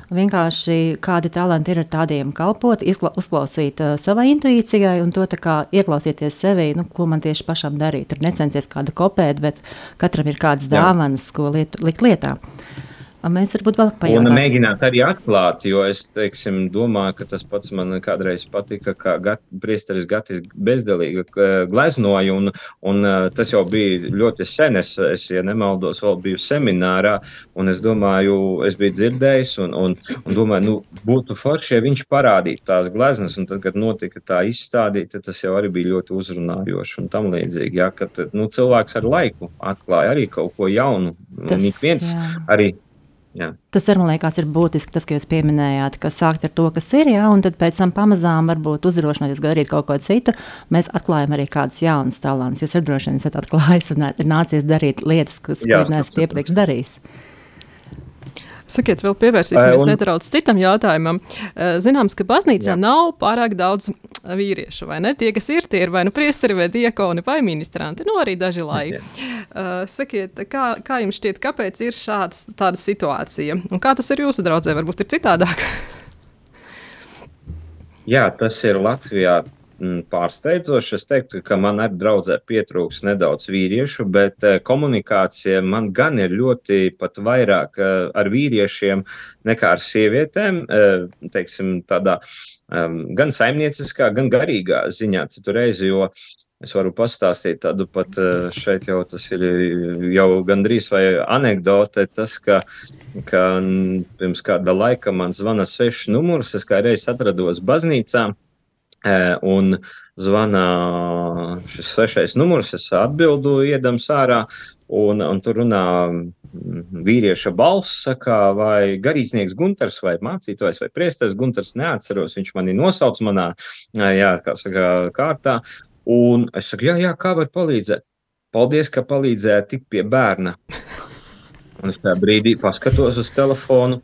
vienkārši kādi talanti ir ar tādiem kalpot, izkla, uzklausīt uh, savai intuīcijai un to kā ieklausīties sevī, nu, ko man tieši pašam darīt. Tur necensties kādu kopēt, bet katram ir kādas dāvanas, ko liet, likt lietā. Mēs varbūt vēl pajautāsim. Un mēģināt arī atklāt, jo es, teiksim, domāju, ka tas pats man kādreiz patika, kā gat, priesteris Gatis bezdelīgi gleznoja, un, un tas jau bija ļoti sen. Es, es, ja nemaldos, vēl biju seminārā, un es domāju, es biju dzirdējis, un, un, un domāju, nu, būtu forši, ja viņš parādītu tās gleznas, un tad, kad notika tā izstādīta, tas jau arī bija ļoti uzrunājoši un tam līdzīgi, ja, kad, nu, cilvēks ar laiku atklāja arī kaut ko jaunu, tas, un ik viens jā. arī Jā. Tas arī man liekas, ir būtiski, tas, ka jūs pieminējāt, ka sākt ar to, kas ir, jā, un tad pēc tam pamazām varbūt uzdrošināties darīt kaut ko citu. Mēs atklājam arī kādus jaunus talantus. Jūs arī droši vien esat atklājis un nācies darīt lietas, kas neesat iepriekš darījis. Sakiet, vēl pievērsīsimies un... nedaudz citam jautājumam. Zināms, ka baznīcā Jā. nav pārāk daudz vīriešu, vai ne? Tie, kas ir, tie ir vai nu priesteri, vai diakoni, vai ministranti, nu arī daži laiki. Sakiet, kā, kā jums šķiet, kāpēc ir šāds, tāda situācija? Un kā tas ir jūsu draudzē? Varbūt ir citādāk? Jā, tas ir Latvijā pārsteidzoši. Es teiktu, ka man arī draudzē pietrūks nedaudz vīriešu, bet eh, komunikācija man gan ir ļoti pat vairāk eh, ar vīriešiem nekā ar sievietēm. Eh, teiksim, tādā ehm, gan saimnieciskā, gan garīgā ziņā citu reizi, Es varu pastāstīt tādu pat šeit, jau tas ir jau gandrīz vai anekdote. Tas, ka, ka pirms kāda laika man zvana svešs numurs, es kā reiz atrados baznīcā, Un zvanā šis svešais numurs, es atbildu, iedams ārā, un, un tur runā vīrieša balss, saka, vai garīdznieks Gunters, vai mācītājs, vai priesteris Gunters, neatceros, viņš mani nosauc manā, jā, kā saka, kārtā, un es saku, jā, jā, kā var palīdzēt? Paldies, ka palīdzēja tik pie bērna. Un es tajā brīdī paskatos uz telefonu,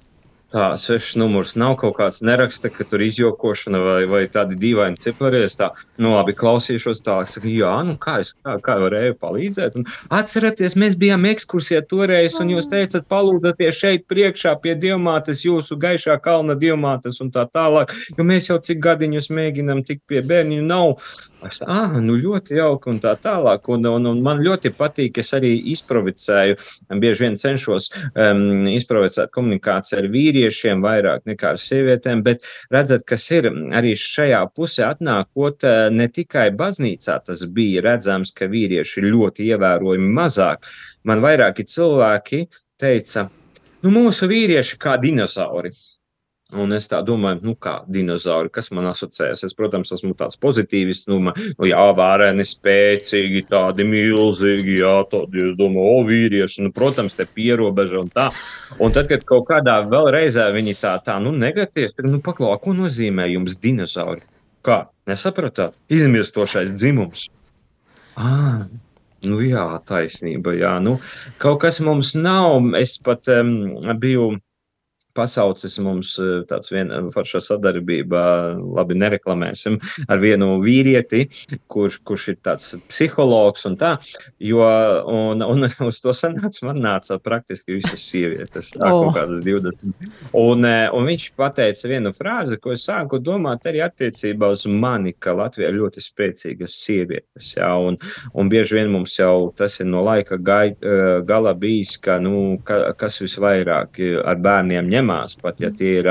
tā svešs numurs nav kaut kāds neraksta, ka tur izjokošana vai, vai tādi dīvaini cipari. Es tā, nu labi, klausīšos tā, saku, jā, nu kā es, kā, kā varēju palīdzēt. Un atcerieties, mēs bijām ekskursijā toreiz, un jūs teicat, palūdaties šeit priekšā pie diamātes, jūsu gaišā kalna diamātes un tā tālāk, jo mēs jau cik gadiņus mēģinam tikt pie bērniņu nav. Es ah, nu ļoti jauki un tā tālāk. Un, un, un man ļoti patīk, es arī izprovicēju, bieži vien cenšos um, izprovicēt komunikāciju ar vīriešiem vairāk nekā ar sievietēm, bet redzat, kas ir arī šajā pusē atnākot, ne tikai baznīcā tas bija redzams, ka vīrieši ir ļoti ievērojami mazāk. Man vairāki cilvēki teica, nu mūsu vīrieši kā dinozauri. Un es tā domāju, nu, kā dinozauri, kas man asociējas. Es, protams, esmu tāds pozitīvs, nu, man, nu jā, vārēni, spēcīgi, tādi milzīgi, jā, tādi, es domāju, o, vīrieši, nu, protams, te pierobeža un tā. Un tad, kad kaut kādā vēl reizē viņi tā, tā, nu, negatīvi, tad, nu, paklā, ko nozīmē jums dinozauri? Kā? Nesapratāt? Izmirstošais dzimums. Ah, Nu, jā, taisnība. Jā. Nu, kaut kas mums nav. Es pat um, biju pasaucis mums eh, tāds viena forša sadarbība, labi nereklamēsim, ar vienu vīrieti, kurš, kurš ir tāds psihologs un tā, jo, un, un uz to sanāks man nāca praktiski visas sievietes, tā, oh. kaut kādas 20. Un, eh, un viņš pateica vienu frāzi, ko es sāku domāt arī attiecībā uz mani, ka Latvijā ir ļoti spēcīgas sievietes, jā, un, un bieži vien mums jau tas ir no laika gai, gala bijis, ka, nu, ka, kas visvairāk ar bērniem ņem ņemās, pat ja tie ir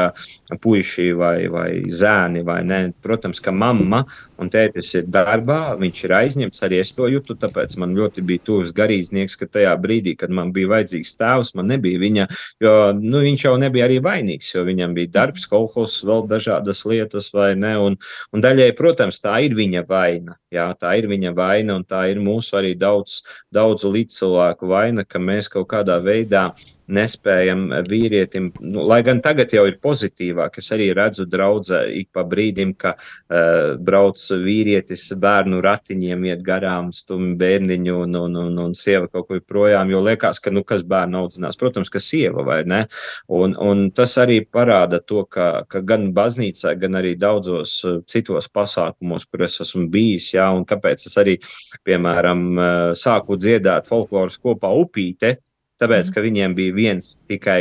puiši vai, vai zēni. Vai ne. Protams, ka mamma un tētis ir darbā, viņš ir aizņemts, arī es to jūtu. Tāpēc man ļoti bija tuvs garīdznieks, ka tajā brīdī, kad man bija vajadzīgs tēvs, man nebija viņa, jo nu, viņš jau nebija arī vainīgs, jo viņam bija darbs, kolhos, vēl dažādas lietas, vai ne. Un, un daļai, protams, tā ir viņa vaina. Jā, tā ir viņa vaina, un tā ir mūsu arī daudz, daudzu līdzcilvēku vaina, ka mēs kaut kādā veidā nespējam vīrietim, nu, lai gan tagad jau ir pozitīvāk, es arī redzu draudzē ik pa brīdim, ka uh, brauc vīrietis bērnu ratiņiem iet garām, stum bērniņu un, un, un, un sieva kaut kur projām, jo liekas, ka, nu, kas bērnu audzinās, protams, ka sieva vai ne, un, un tas arī parāda to, ka, ka gan baznīcā, gan arī daudzos citos pasākumos, kur es esmu bijis, jā, un kāpēc es arī, piemēram, sāku dziedāt folkloras kopā upīte, Tāpēc, mhm. ka viņiem bija viens tikai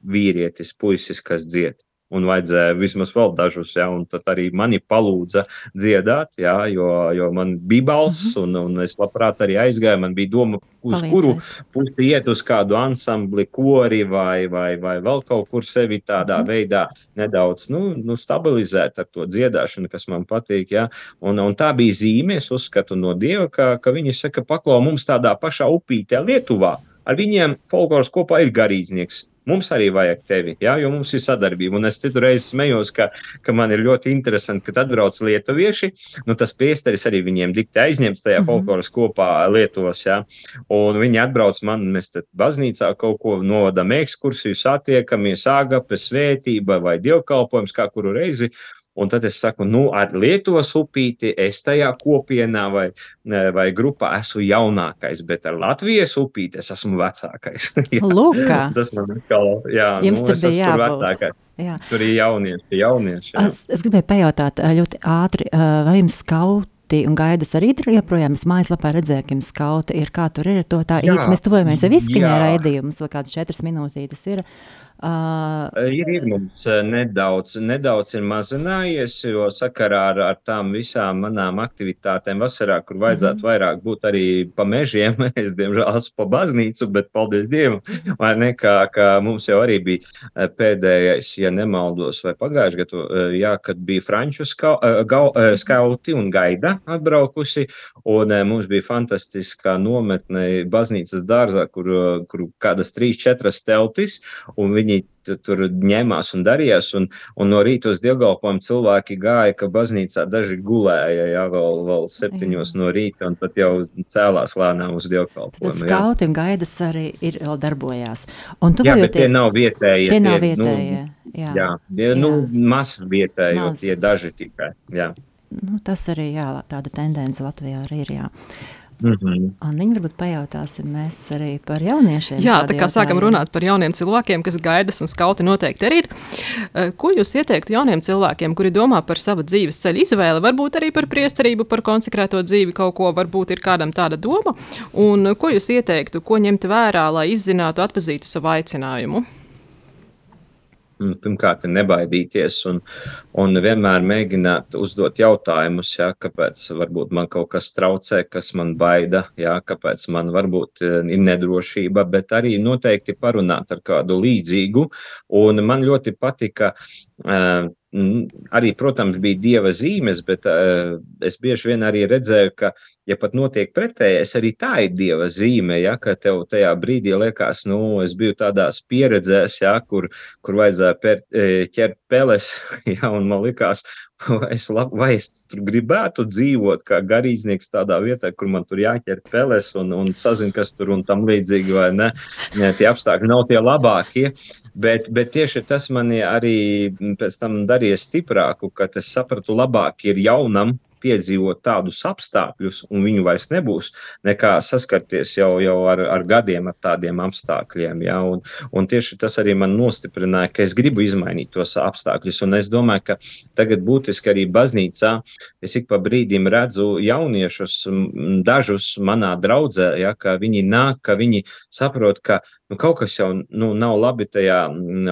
vīrietis, puisis, kas dzied. Un vajadzēja vismaz vēl dažus, ja, un tad arī mani palūdza dziedāt, ja, jo, jo man bija balss, -hmm. un, un es labprāt arī aizgāju. Man bija doma, uz Palīdzēja. kuru pusi iet uz kādu ansambli, kori vai, vai, vai vēl kaut kur sevi tādā mm veidā nedaudz nu, nu, stabilizēt ar to dziedāšanu, kas man patīk. Ja. Un, un tā bija zīme, es uzskatu no Dieva, ka, ka viņi saka, paklau mums tādā pašā upītē Lietuvā Ar viņiem folkloras kopā ir garīdznieks. Mums arī vajag tevi, ja, jo mums ir sadarbība. Un es citu reizi smējos, ka, ka man ir ļoti interesanti, kad atbrauc lietuvieši. Nu, tas priesteris arī viņiem dikti aizņemts tajā mm -hmm. folkloras kopā Lietuvas. Ja, un viņi atbrauc man, mēs te baznīcā kaut ko novadam ekskursiju, satiekamies, agape, svētība vai dievkalpojums kā kuru reizi. Un tad es saku, nu, ar Lietuvas upīti es tajā kopienā vai, vai grupā esmu jaunākais, bet ar Latvijas upīti es esmu vecākais. Lūk, tas man kā, jā, Jums nu, tur bija jābūt. Jā. Tur ir jaunieši, jaunieši. Jā. Es, es gribēju pajautāt ļoti ātri, vai jums skauti un gaidas arī tur joprojām. Es mājaslapā redzēju, ka jums skauti ir, kā tur ir to tā īsti. Mēs tuvojamies jau izskaņai raidījumus, vēl kādas četras minūtītes ir. Uh, ir, mums nedaudz, nedaudz ir mazinājies, jo sakarā ar, ar tām visām manām aktivitātēm vasarā, kur vajadzētu mm vairāk būt arī pa mežiem, es diemžēl esmu pa baznīcu, bet paldies Dievam, vai ne, kā, kā mums jau arī bija pēdējais, ja nemaldos, vai pagājuši gadu, jā, kad bija franču skau, gau, skauti un gaida atbraukusi, un mums bija fantastiskā nometne baznīcas dārzā, kur, kur kādas trīs, četras teltis, un viņi viņi tu- tur ņēmās un darījās. Un, un no rīta uz dievkalpojumu cilvēki gāja, ka baznīcā daži gulēja jā, vēl, vēl septiņos no rīta, un tad jau cēlās lēnām uz Tad dievkalpojumu. jā. skauti un gaidas arī ir vēl darbojās. Un tu Jā, bet tie nav vietējie. tie nav nu, vietējie. Jā. Jā, tie, nu, maz vietēji, jo tie daži tikai. Jā. Nu, tas arī jā, tāda tendence Latvijā arī ir. Jā. Mm -hmm. Anniņa, varbūt pajautāsim mēs arī par jauniešiem. Jā, tā kā sākam jautājumu. runāt par jauniem cilvēkiem, kas gaidas un skauti noteikti arī ir. Eh, Ko jūs ieteiktu jauniem cilvēkiem, kuri domā par savu dzīves ceļu izvēli, varbūt arī par priesterību, par konsekrēto dzīvi, kaut ko varbūt ir kādam tāda doma? Un ko jūs ieteiktu, ko ņemt vērā, lai izzinātu, atpazītu savu aicinājumu? Pirmkārt, ir nebaidīties un, un vienmēr mēģināt uzdot jautājumus, jā, kāpēc varbūt man kaut kas traucē, kas man baida, jā, kāpēc man varbūt eh, ir nedrošība, bet arī noteikti parunāt ar kādu līdzīgu. Un man ļoti patika. Uh, arī, protams, bija dieva zīmes, bet uh, es bieži vien arī redzēju, ka, ja pat notiek pretējais, arī tā ir dieva zīme. Ja, ka tev tajā brīdī liekas, nu, es biju tādās pieredzēs, ja, kur, kur vajadzēja per, eh, ķert peles, ja, un man likās, es lab, vai es tur gribētu dzīvot kā garīdznieks tādā vietā, kur man tur jāķer peles un, un sazin, kas tur un tam līdzīgi, vai ne. ne tie apstākļi nav tie labākie. Bet, bet tieši tas mani arī pēc tam darīja stiprāku, kad es sapratu, labāk ir jaunam piedzīvot tādus apstākļus, un viņu vairs nebūs, nekā saskarties jau, jau ar, ar gadiem ar tādiem apstākļiem. Ja? Un, un tieši tas arī man nostiprināja, ka es gribu izmainīt tos apstākļus. Un es domāju, ka tagad būtiski arī baznīcā es ik pa brīdim redzu jauniešus, dažus manā draudzē, ja, ka viņi nāk, ka viņi saprot, ka nu, kaut kas jau nu, nav labi tajā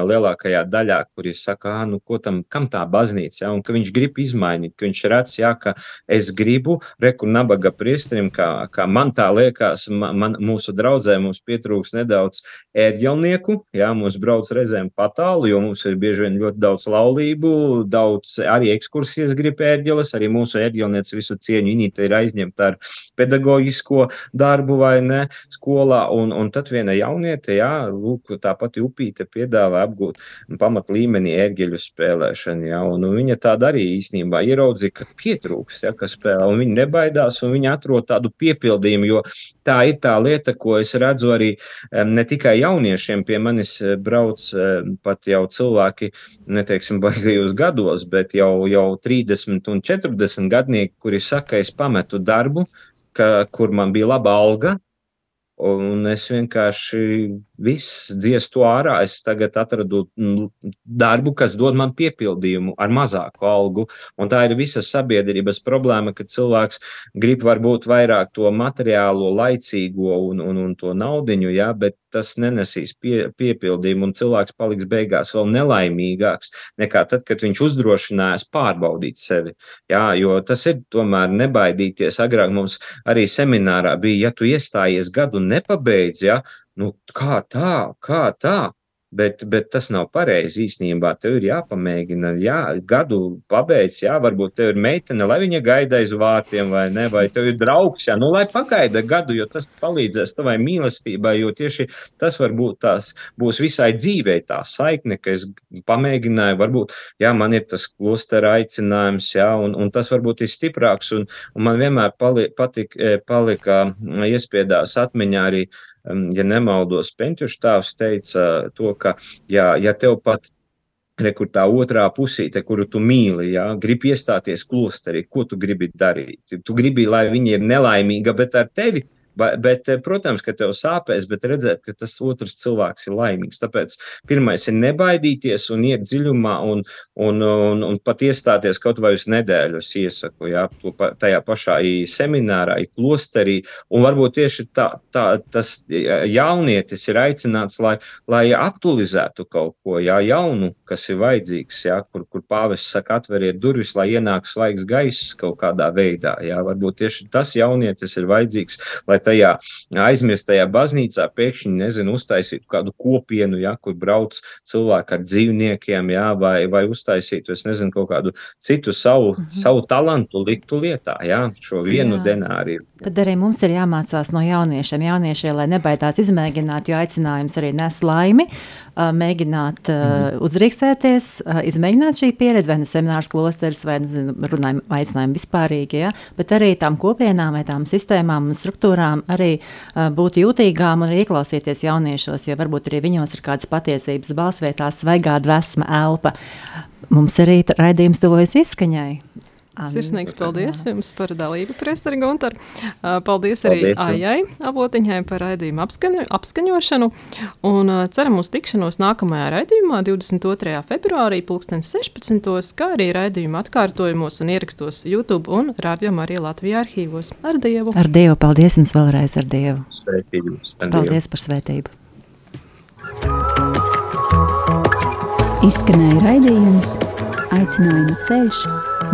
lielākajā daļā, kur viņš saka, "Ā, nu, ko tam, kam tā baznīca, ja? un ka viņš grib izmainīt, ka viņš redz, ja, ka es gribu, reku nabaga priestrim, kā, kā man tā liekas, man, man, mūsu draudzē mums pietrūks nedaudz ērģelnieku, jā, mums brauc reizēm patālu, jo mums ir bieži vien ļoti daudz laulību, daudz arī ekskursijas grib ērģeles, arī mūsu ērģelniece visu cieņu inīte ir aizņemta ar pedagoģisko darbu vai ne skolā, un, un tad viena jauniete, jā, lūk, tā pati upīte piedāvā apgūt pamat līmenī ērģeļu spēlēšanu, jā, un, un viņa tā darīja īstenībā, ieraudzīja, ka pietrūks, jā, ka spēlē, un viņa nebaidās, un viņa atrod tādu piepildījumu, jo tā ir tā lieta, ko es redzu arī ne tikai jauniešiem, pie manis eh, brauc pat jau cilvēki, neteiksim, baigajos gados, bet jau, jau 30 un 40 gadnieki, kuri saka, es pametu darbu, ka, kur man bija laba alga, un es vienkārši viss dziestu ārā. Es tagad atradu mm, darbu, kas dod man piepildījumu ar mazāku algu, un tā ir visas sabiedrības problēma, ka cilvēks grib varbūt vairāk to materiālo, laicīgo un, un, un to naudiņu, jā, bet tas nenesīs pie, piepildījumu, un cilvēks paliks beigās vēl nelaimīgāks nekā tad, kad viņš uzdrošinājās pārbaudīt sevi. Jā, jo tas ir tomēr nebaidīties. Agrāk mums arī seminārā bija, ja tu iestājies gadu nepabeidz, ja, nu kā tā, kā tā. Bet, bet tas nav pareizi īstenībā. Tev ir jāpamēģina, jā, gadu pabeigts, jā, varbūt tev ir meitene, lai viņa gaida aiz vārtiem, vai ne, vai tev ir draugs, jā, nu, lai pagaida gadu, jo tas palīdzēs tavai mīlestībai, jo tieši tas varbūt tās būs visai dzīvei tā saikne, ka es pamēģināju, varbūt, jā, man ir tas klostera aicinājums, jā, un, un tas varbūt ir stiprāks, un, un man vienmēr pali, patik, eh, palika iespiedās atmiņā arī um, ja nemaldos, Pentušs tēvs teica to, ka, ja, ja tev pat Rekur tā otrā pusīte, kuru tu mīli, ja, grib iestāties klosterī, ko tu gribi darīt? Tu gribi, lai viņa ir nelaimīga, bet ar tevi Bet, eh, protams, ka tev sāpēs, bet redzēt, ka tas otrs cilvēks ir laimīgs. Tāpēc pirmais ir nebaidīties un iet dziļumā un, un, un, un pat iestāties kaut vai uz nedēļu. Es iesaku, jā, to pa- tajā pašā seminārā, klosterī. Un varbūt tieši tā, tā, tas jaunietis ir aicināts, lai, lai aktualizētu kaut ko jā, jaunu, kas ir vajadzīgs, jā, kur, kur pāvests saka, atveriet durvis, lai ienāk svaigs gaiss kaut kādā veidā. Jā, varbūt tieši tas jaunietis ir vajadzīgs, lai tajā aizmirstajā baznīcā pēkšņi, nezinu, uztaisītu kādu kopienu, ja, kur brauc cilvēki ar dzīvniekiem, ja, vai, vai uztaisītu, es nezinu, kaut kādu citu savu, mm -hmm. savu talantu liktu lietā, ja, šo vienu Jā. denāriju. Tad arī mums ir jāmācās no jauniešiem, jauniešiem lai nebaidās izmēģināt, jo aicinājums arī nes laimi. Uh, mēģināt uh, uzrīkstēties, uh, izmēģināt šī pieredze, vai nu seminārs klosteris, vai nu, runājam, aicinājumi vispārīgi, ja? bet arī tām kopienām vai tām sistēmām un struktūrām arī būt jūtīgām un ieklausīties jauniešos, jo varbūt arī viņos ir kādas patiesības balsvietā, svaigā dvēsma elpa. Mums arī raidījums tuvojas izskaņai. Sirsnīgs paldies jums par dalību, Priesteri Gunter. Paldies arī Paldies. Aijai Avotiņai par raidījumu apskaņo, apskaņošanu. Un ceram uz tikšanos nākamajā raidījumā 22. februārī 2016. kā arī raidījuma atkārtojumos un ierakstos YouTube un Radio Marija Latvijā arhīvos. Ar Dievu! Ar Dievu, paldies jums vēlreiz ar Dievu. Sveitības. Paldies par svētību. Izskanēja raidījums Aicinājuma ceļš,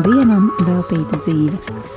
dievam veltīta dzīve.